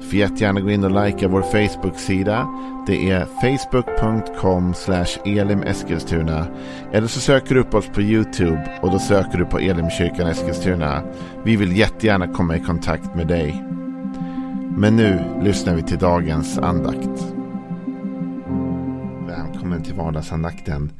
Du får jättegärna gå in och likea vår Facebook-sida. Det är facebook.com elimeskilstuna. Eller så söker du upp oss på YouTube och då söker du på Elimkyrkan Eskilstuna. Vi vill jättegärna komma i kontakt med dig. Men nu lyssnar vi till dagens andakt. Välkommen till vardagsandakten.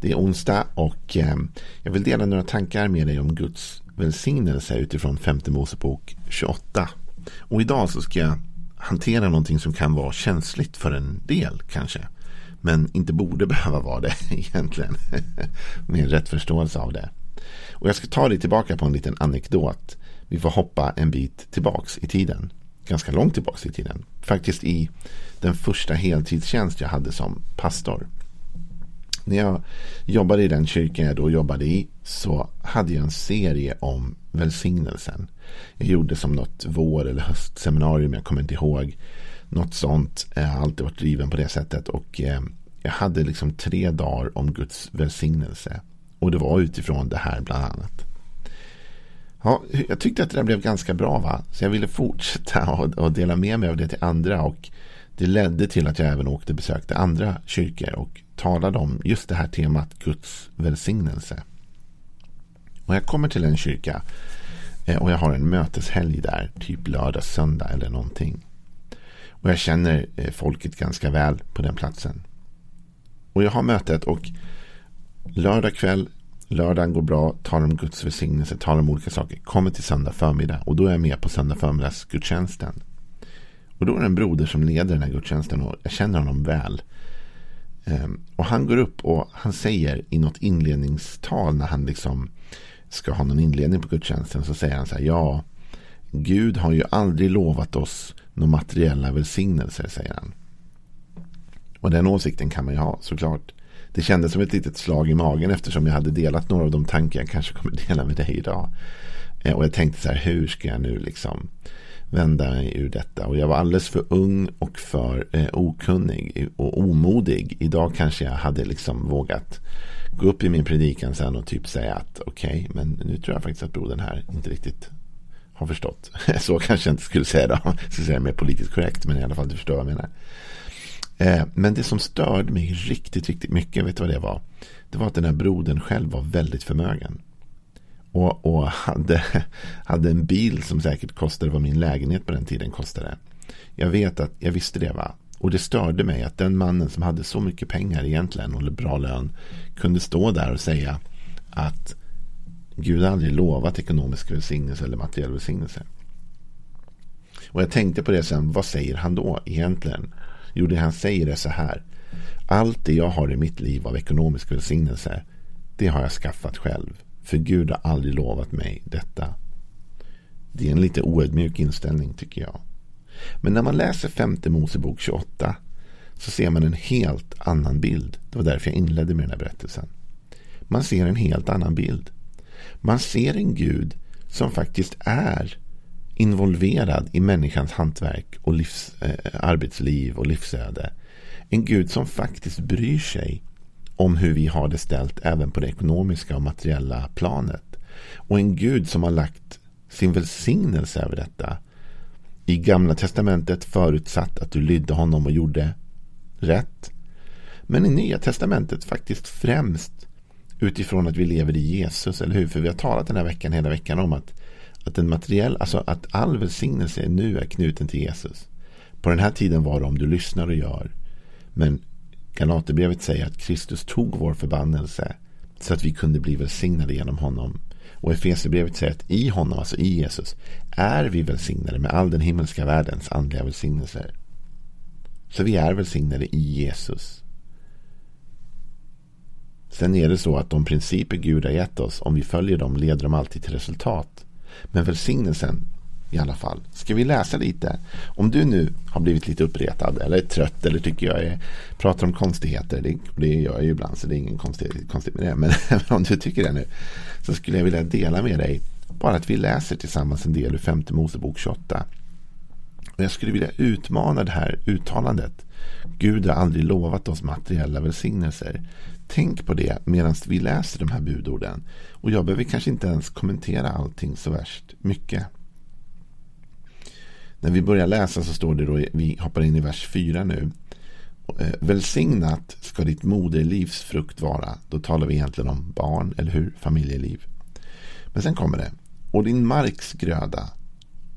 Det är onsdag och eh, jag vill dela några tankar med dig om Guds välsignelse utifrån femte Mosebok 28. Och idag så ska jag hantera någonting som kan vara känsligt för en del kanske. Men inte borde behöva vara det egentligen. Med rätt förståelse av det. Och jag ska ta dig tillbaka på en liten anekdot. Vi får hoppa en bit tillbaks i tiden. Ganska långt tillbaks i tiden. Faktiskt i den första heltidstjänst jag hade som pastor. När jag jobbade i den kyrkan jag då jobbade i så hade jag en serie om välsignelsen. Jag gjorde som något vår eller höstseminarium, jag kommer inte ihåg. Något sånt. Jag har alltid varit driven på det sättet. Och eh, jag hade liksom tre dagar om Guds välsignelse. Och det var utifrån det här bland annat. Ja, jag tyckte att det där blev ganska bra va. Så jag ville fortsätta och, och dela med mig av det till andra. Och det ledde till att jag även åkte och besökte andra kyrkor. Och talade om just det här temat Guds välsignelse. Och jag kommer till en kyrka eh, och jag har en möteshelg där, typ lördag, söndag eller någonting. Och jag känner eh, folket ganska väl på den platsen. Och jag har mötet och lördag kväll, lördagen går bra, talar om Guds välsignelse, talar om olika saker. Kommer till söndag förmiddag och då är jag med på söndag förmiddags gudstjänsten. Och då är det en broder som leder den här gudstjänsten och jag känner honom väl. Ehm, och han går upp och han säger i något inledningstal när han liksom ska ha någon inledning på gudstjänsten så säger han så här. Ja, Gud har ju aldrig lovat oss några materiella välsignelser, säger han. Och den åsikten kan man ju ha såklart. Det kändes som ett litet slag i magen eftersom jag hade delat några av de tankar jag kanske kommer dela med dig idag. Ehm, och jag tänkte så här, hur ska jag nu liksom vända mig ur detta. Och jag var alldeles för ung och för eh, okunnig och omodig. Idag kanske jag hade liksom vågat gå upp i min predikan sen och typ säga att okej, okay, men nu tror jag faktiskt att brodern här inte riktigt har förstått. Så kanske jag inte skulle säga då. Jag skulle säga mer politiskt korrekt, men i alla fall du förstår vad jag menar. Eh, men det som störde mig riktigt, riktigt mycket, vet du vad det var? Det var att den här brodern själv var väldigt förmögen. Och, och hade, hade en bil som säkert kostade vad min lägenhet på den tiden kostade. Jag vet att jag visste det va. Och det störde mig att den mannen som hade så mycket pengar egentligen och bra lön kunde stå där och säga att Gud aldrig lovat ekonomisk välsignelse eller materiell välsignelse. Och jag tänkte på det sen, vad säger han då egentligen? Jo, det han säger är så här. Allt det jag har i mitt liv av ekonomisk välsignelse, det har jag skaffat själv. För Gud har aldrig lovat mig detta. Det är en lite oödmjuk inställning tycker jag. Men när man läser femte Mosebok 28 så ser man en helt annan bild. Det var därför jag inledde med den här berättelsen. Man ser en helt annan bild. Man ser en Gud som faktiskt är involverad i människans hantverk och livs, eh, arbetsliv och livsöde. En Gud som faktiskt bryr sig om hur vi har det ställt även på det ekonomiska och materiella planet. Och en Gud som har lagt sin välsignelse över detta. I gamla testamentet förutsatt att du lydde honom och gjorde rätt. Men i nya testamentet faktiskt främst utifrån att vi lever i Jesus, eller hur? För vi har talat den här veckan, hela veckan om att, att en materiell, alltså att all välsignelse nu är knuten till Jesus. På den här tiden var det om du lyssnar och gör. Men Galaterbrevet säger att Kristus tog vår förbannelse så att vi kunde bli välsignade genom honom. Och Efesierbrevet säger att i honom, alltså i Jesus, är vi välsignade med all den himmelska världens andliga välsignelser. Så vi är välsignade i Jesus. Sen är det så att de principer Gud har gett oss, om vi följer dem, leder de alltid till resultat. Men välsignelsen i alla fall. Ska vi läsa lite? Om du nu har blivit lite uppretad eller är trött eller tycker jag är, pratar om konstigheter. Det, det gör jag ju ibland så det är ingen konstighet konstigt med det. Men om du tycker det nu så skulle jag vilja dela med dig bara att vi läser tillsammans en del ur femte Mosebok 28. Och jag skulle vilja utmana det här uttalandet. Gud har aldrig lovat oss materiella välsignelser. Tänk på det medan vi läser de här budorden. Och jag behöver kanske inte ens kommentera allting så värst mycket. När vi börjar läsa så står det då, vi hoppar in i vers 4 nu. Eh, välsignat ska ditt moderlivs frukt vara. Då talar vi egentligen om barn, eller hur? Familjeliv. Men sen kommer det. Och din marks gröda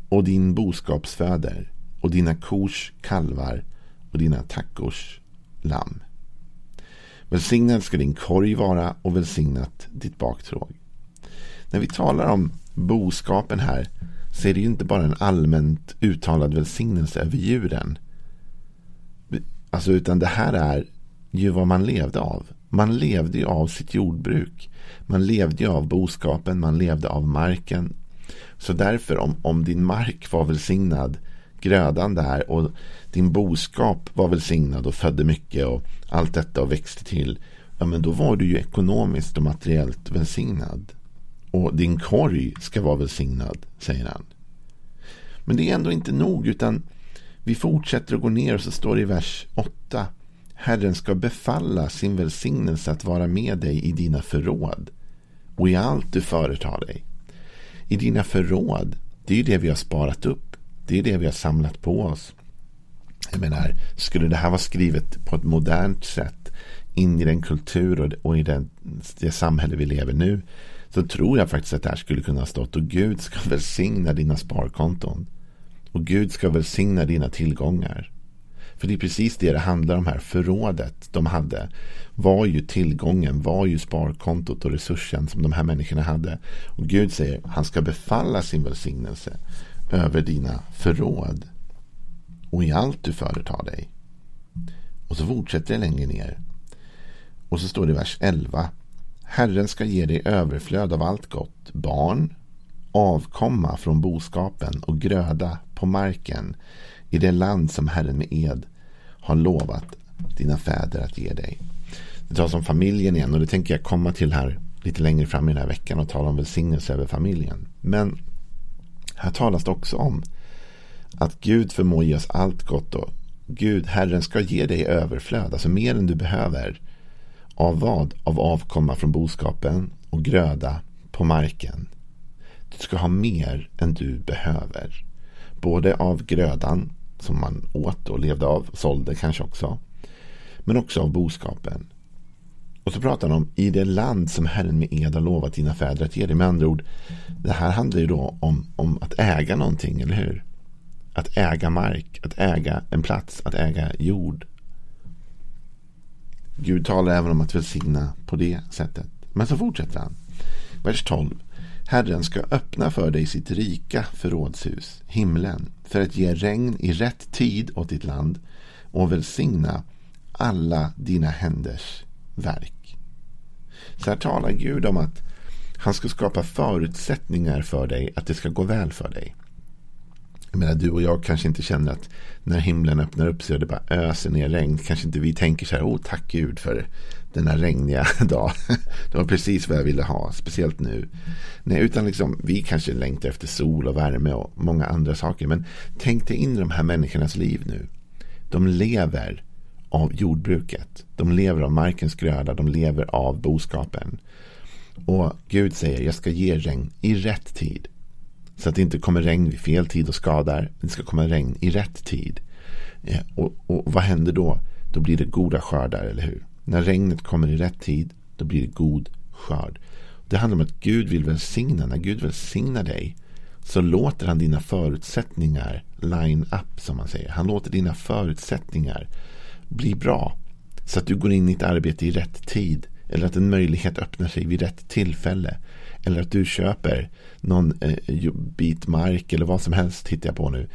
och din boskapsföder och dina kors kalvar och dina tackors lamm. Välsignad ska din korg vara och välsignat ditt baktråg. När vi talar om boskapen här så är det ju inte bara en allmänt uttalad välsignelse över djuren. Alltså, utan det här är ju vad man levde av. Man levde ju av sitt jordbruk. Man levde ju av boskapen, man levde av marken. Så därför, om, om din mark var välsignad, grödan där och din boskap var välsignad och födde mycket och allt detta och växte till. Ja, men då var du ju ekonomiskt och materiellt välsignad. Och din korg ska vara välsignad, säger han. Men det är ändå inte nog, utan vi fortsätter att gå ner och så står det i vers 8. Herren ska befalla sin välsignelse att vara med dig i dina förråd och i allt du företar dig. I dina förråd, det är ju det vi har sparat upp. Det är det vi har samlat på oss. Jag menar, skulle det här vara skrivet på ett modernt sätt in i den kultur och, i den, det samhälle vi lever nu så tror jag faktiskt att det här skulle kunna ha stått och Gud ska välsigna dina sparkonton. Och Gud ska välsigna dina tillgångar. För det är precis det det handlar om här. Förrådet de hade var ju tillgången, var ju sparkontot och resursen som de här människorna hade. Och Gud säger han ska befalla sin välsignelse över dina förråd och i allt du företar dig. Och så fortsätter det längre ner. Och så står det i vers 11. Herren ska ge dig överflöd av allt gott, barn, avkomma från boskapen och gröda på marken i det land som Herren med ed har lovat dina fäder att ge dig. Det tas om familjen igen och det tänker jag komma till här lite längre fram i den här veckan och tala om välsignelse över familjen. Men här talas det också om att Gud förmår ge oss allt gott och Gud, Herren, ska ge dig överflöd, alltså mer än du behöver. Av vad? Av avkomma från boskapen och gröda på marken. Du ska ha mer än du behöver. Både av grödan som man åt och levde av, sålde kanske också. Men också av boskapen. Och så pratar han om i det land som Herren med ed har lovat dina fäder att ge dig. Med andra ord, det här handlar ju då om, om att äga någonting, eller hur? Att äga mark, att äga en plats, att äga jord. Gud talar även om att välsigna på det sättet. Men så fortsätter han. Vers 12. Herren ska öppna för dig sitt rika förrådshus, himlen, för att ge regn i rätt tid åt ditt land och välsigna alla dina händers verk. Så här talar Gud om att han ska skapa förutsättningar för dig att det ska gå väl för dig. Jag menar, du och jag kanske inte känner att när himlen öppnar upp sig och det bara öser ner regn. Kanske inte vi tänker så här, oh tack Gud för denna regniga dag. Det var precis vad jag ville ha, speciellt nu. Nej, utan liksom, vi kanske längtar efter sol och värme och många andra saker. Men tänk dig in i de här människornas liv nu. De lever av jordbruket. De lever av markens gröda, de lever av boskapen. Och Gud säger, jag ska ge regn i rätt tid. Så att det inte kommer regn vid fel tid och skadar. Det ska komma regn i rätt tid. Eh, och, och vad händer då? Då blir det goda skördar, eller hur? När regnet kommer i rätt tid, då blir det god skörd. Det handlar om att Gud vill välsigna. När Gud välsignar dig så låter han dina förutsättningar line up, som man säger. Han låter dina förutsättningar bli bra. Så att du går in i ett arbete i rätt tid. Eller att en möjlighet öppnar sig vid rätt tillfälle. Eller att du köper någon eh, bit mark eller vad som helst hittar jag på nu.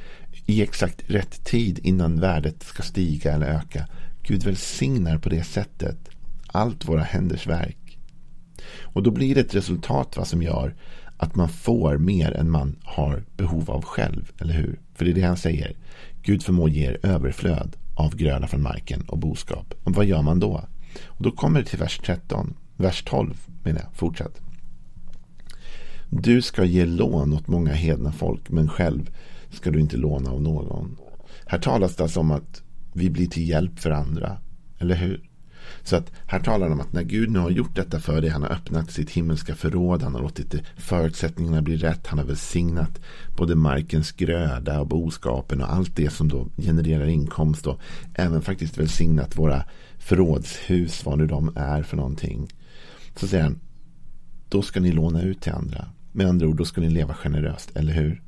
I exakt rätt tid innan värdet ska stiga eller öka. Gud välsignar på det sättet allt våra händers verk. Och då blir det ett resultat va, som gör att man får mer än man har behov av själv, eller hur? För det är det han säger. Gud förmår ge er överflöd av gröda från marken och boskap. Och vad gör man då? Och då kommer det till vers 13. Vers 12 menar jag. Fortsätt. Du ska ge lån åt många hedna folk, men själv ska du inte låna av någon. Här talas det alltså om att vi blir till hjälp för andra. Eller hur? Så att här talar han om att när Gud nu har gjort detta för dig, han har öppnat sitt himmelska förråd, han har låtit förutsättningarna bli rätt, han har välsignat både markens gröda och boskapen och allt det som då genererar inkomst och även faktiskt välsignat våra förrådshus, vad nu de är för någonting. Så säger han, då ska ni låna ut till andra. Med andra ord, då ska ni leva generöst, eller hur?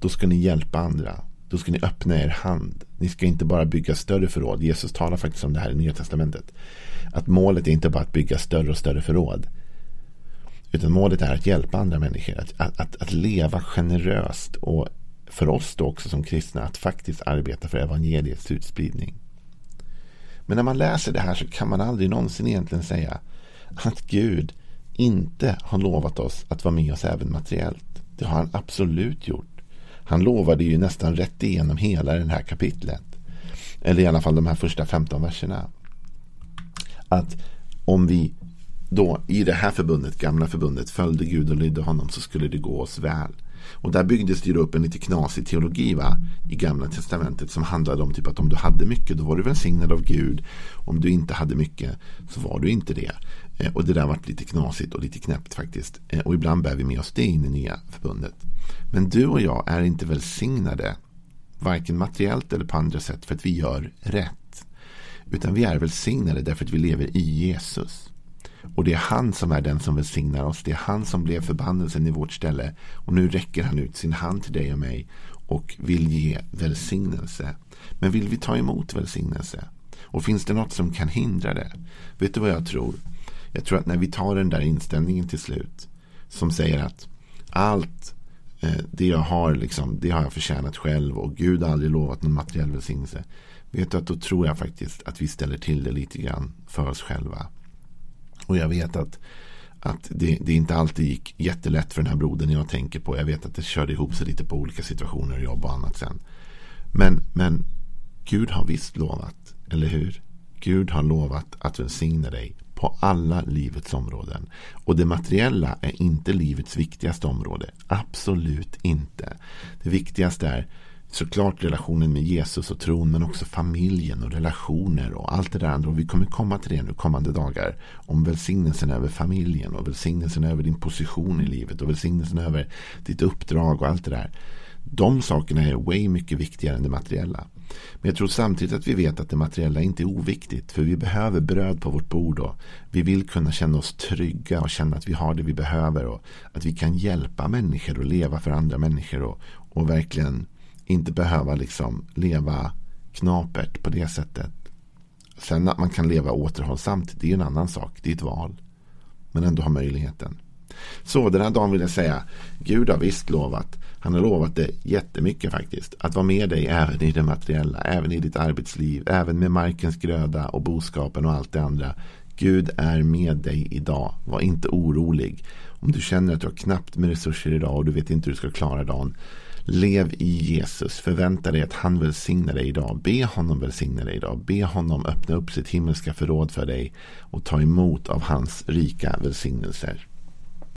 Då ska ni hjälpa andra. Då ska ni öppna er hand. Ni ska inte bara bygga större förråd. Jesus talar faktiskt om det här i Nya Testamentet. Att målet är inte bara att bygga större och större förråd. Utan målet är att hjälpa andra människor. Att, att, att, att leva generöst. Och för oss då också som kristna att faktiskt arbeta för evangeliets utspridning. Men när man läser det här så kan man aldrig någonsin egentligen säga att Gud inte har lovat oss att vara med oss även materiellt. Det har han absolut gjort. Han lovade ju nästan rätt igenom hela det här kapitlet. Eller i alla fall de här första 15 verserna. Att om vi då i det här förbundet, gamla förbundet, följde Gud och lydde honom så skulle det gå oss väl. Och där byggdes det ju upp en lite knasig teologi va? i gamla testamentet som handlade om typ att om du hade mycket då var du välsignad av Gud. Om du inte hade mycket så var du inte det. Eh, och det där varit lite knasigt och lite knäppt faktiskt. Eh, och ibland bär vi med oss det in i nya förbundet. Men du och jag är inte välsignade. Varken materiellt eller på andra sätt för att vi gör rätt. Utan vi är välsignade därför att vi lever i Jesus. Och det är han som är den som välsignar oss. Det är han som blev förbannelsen i vårt ställe. Och nu räcker han ut sin hand till dig och mig och vill ge välsignelse. Men vill vi ta emot välsignelse? Och finns det något som kan hindra det? Vet du vad jag tror? Jag tror att när vi tar den där inställningen till slut som säger att allt eh, det jag har, liksom, det har jag förtjänat själv och Gud har aldrig lovat någon materiell välsignelse. Vet du att då tror jag faktiskt att vi ställer till det lite grann för oss själva. Och jag vet att, att det, det inte alltid gick jättelätt för den här brodern jag tänker på. Jag vet att det körde ihop sig lite på olika situationer, jobb och annat sen. Men, men Gud har visst lovat, eller hur? Gud har lovat att välsigna dig på alla livets områden. Och det materiella är inte livets viktigaste område. Absolut inte. Det viktigaste är såklart relationen med Jesus och tron men också familjen och relationer och allt det där andra. Och vi kommer komma till det nu kommande dagar. Om välsignelsen över familjen och välsignelsen över din position i livet och välsignelsen över ditt uppdrag och allt det där. De sakerna är way mycket viktigare än det materiella. Men jag tror samtidigt att vi vet att det materiella inte är oviktigt. För vi behöver bröd på vårt bord. Och vi vill kunna känna oss trygga och känna att vi har det vi behöver. Och att vi kan hjälpa människor och leva för andra människor. Och, och verkligen inte behöva liksom leva knapert på det sättet. Sen att man kan leva återhållsamt, det är en annan sak. Det är ett val. Men ändå ha möjligheten. Så den här dagen vill jag säga, Gud har visst lovat. Han har lovat det jättemycket faktiskt. Att vara med dig även i det materiella, även i ditt arbetsliv, även med markens gröda och boskapen och allt det andra. Gud är med dig idag. Var inte orolig. Om du känner att du har knappt med resurser idag och du vet inte hur du ska klara dagen. Lev i Jesus. Förvänta dig att han välsignar dig idag. Be honom välsigna dig idag. Be honom öppna upp sitt himmelska förråd för dig och ta emot av hans rika välsignelser.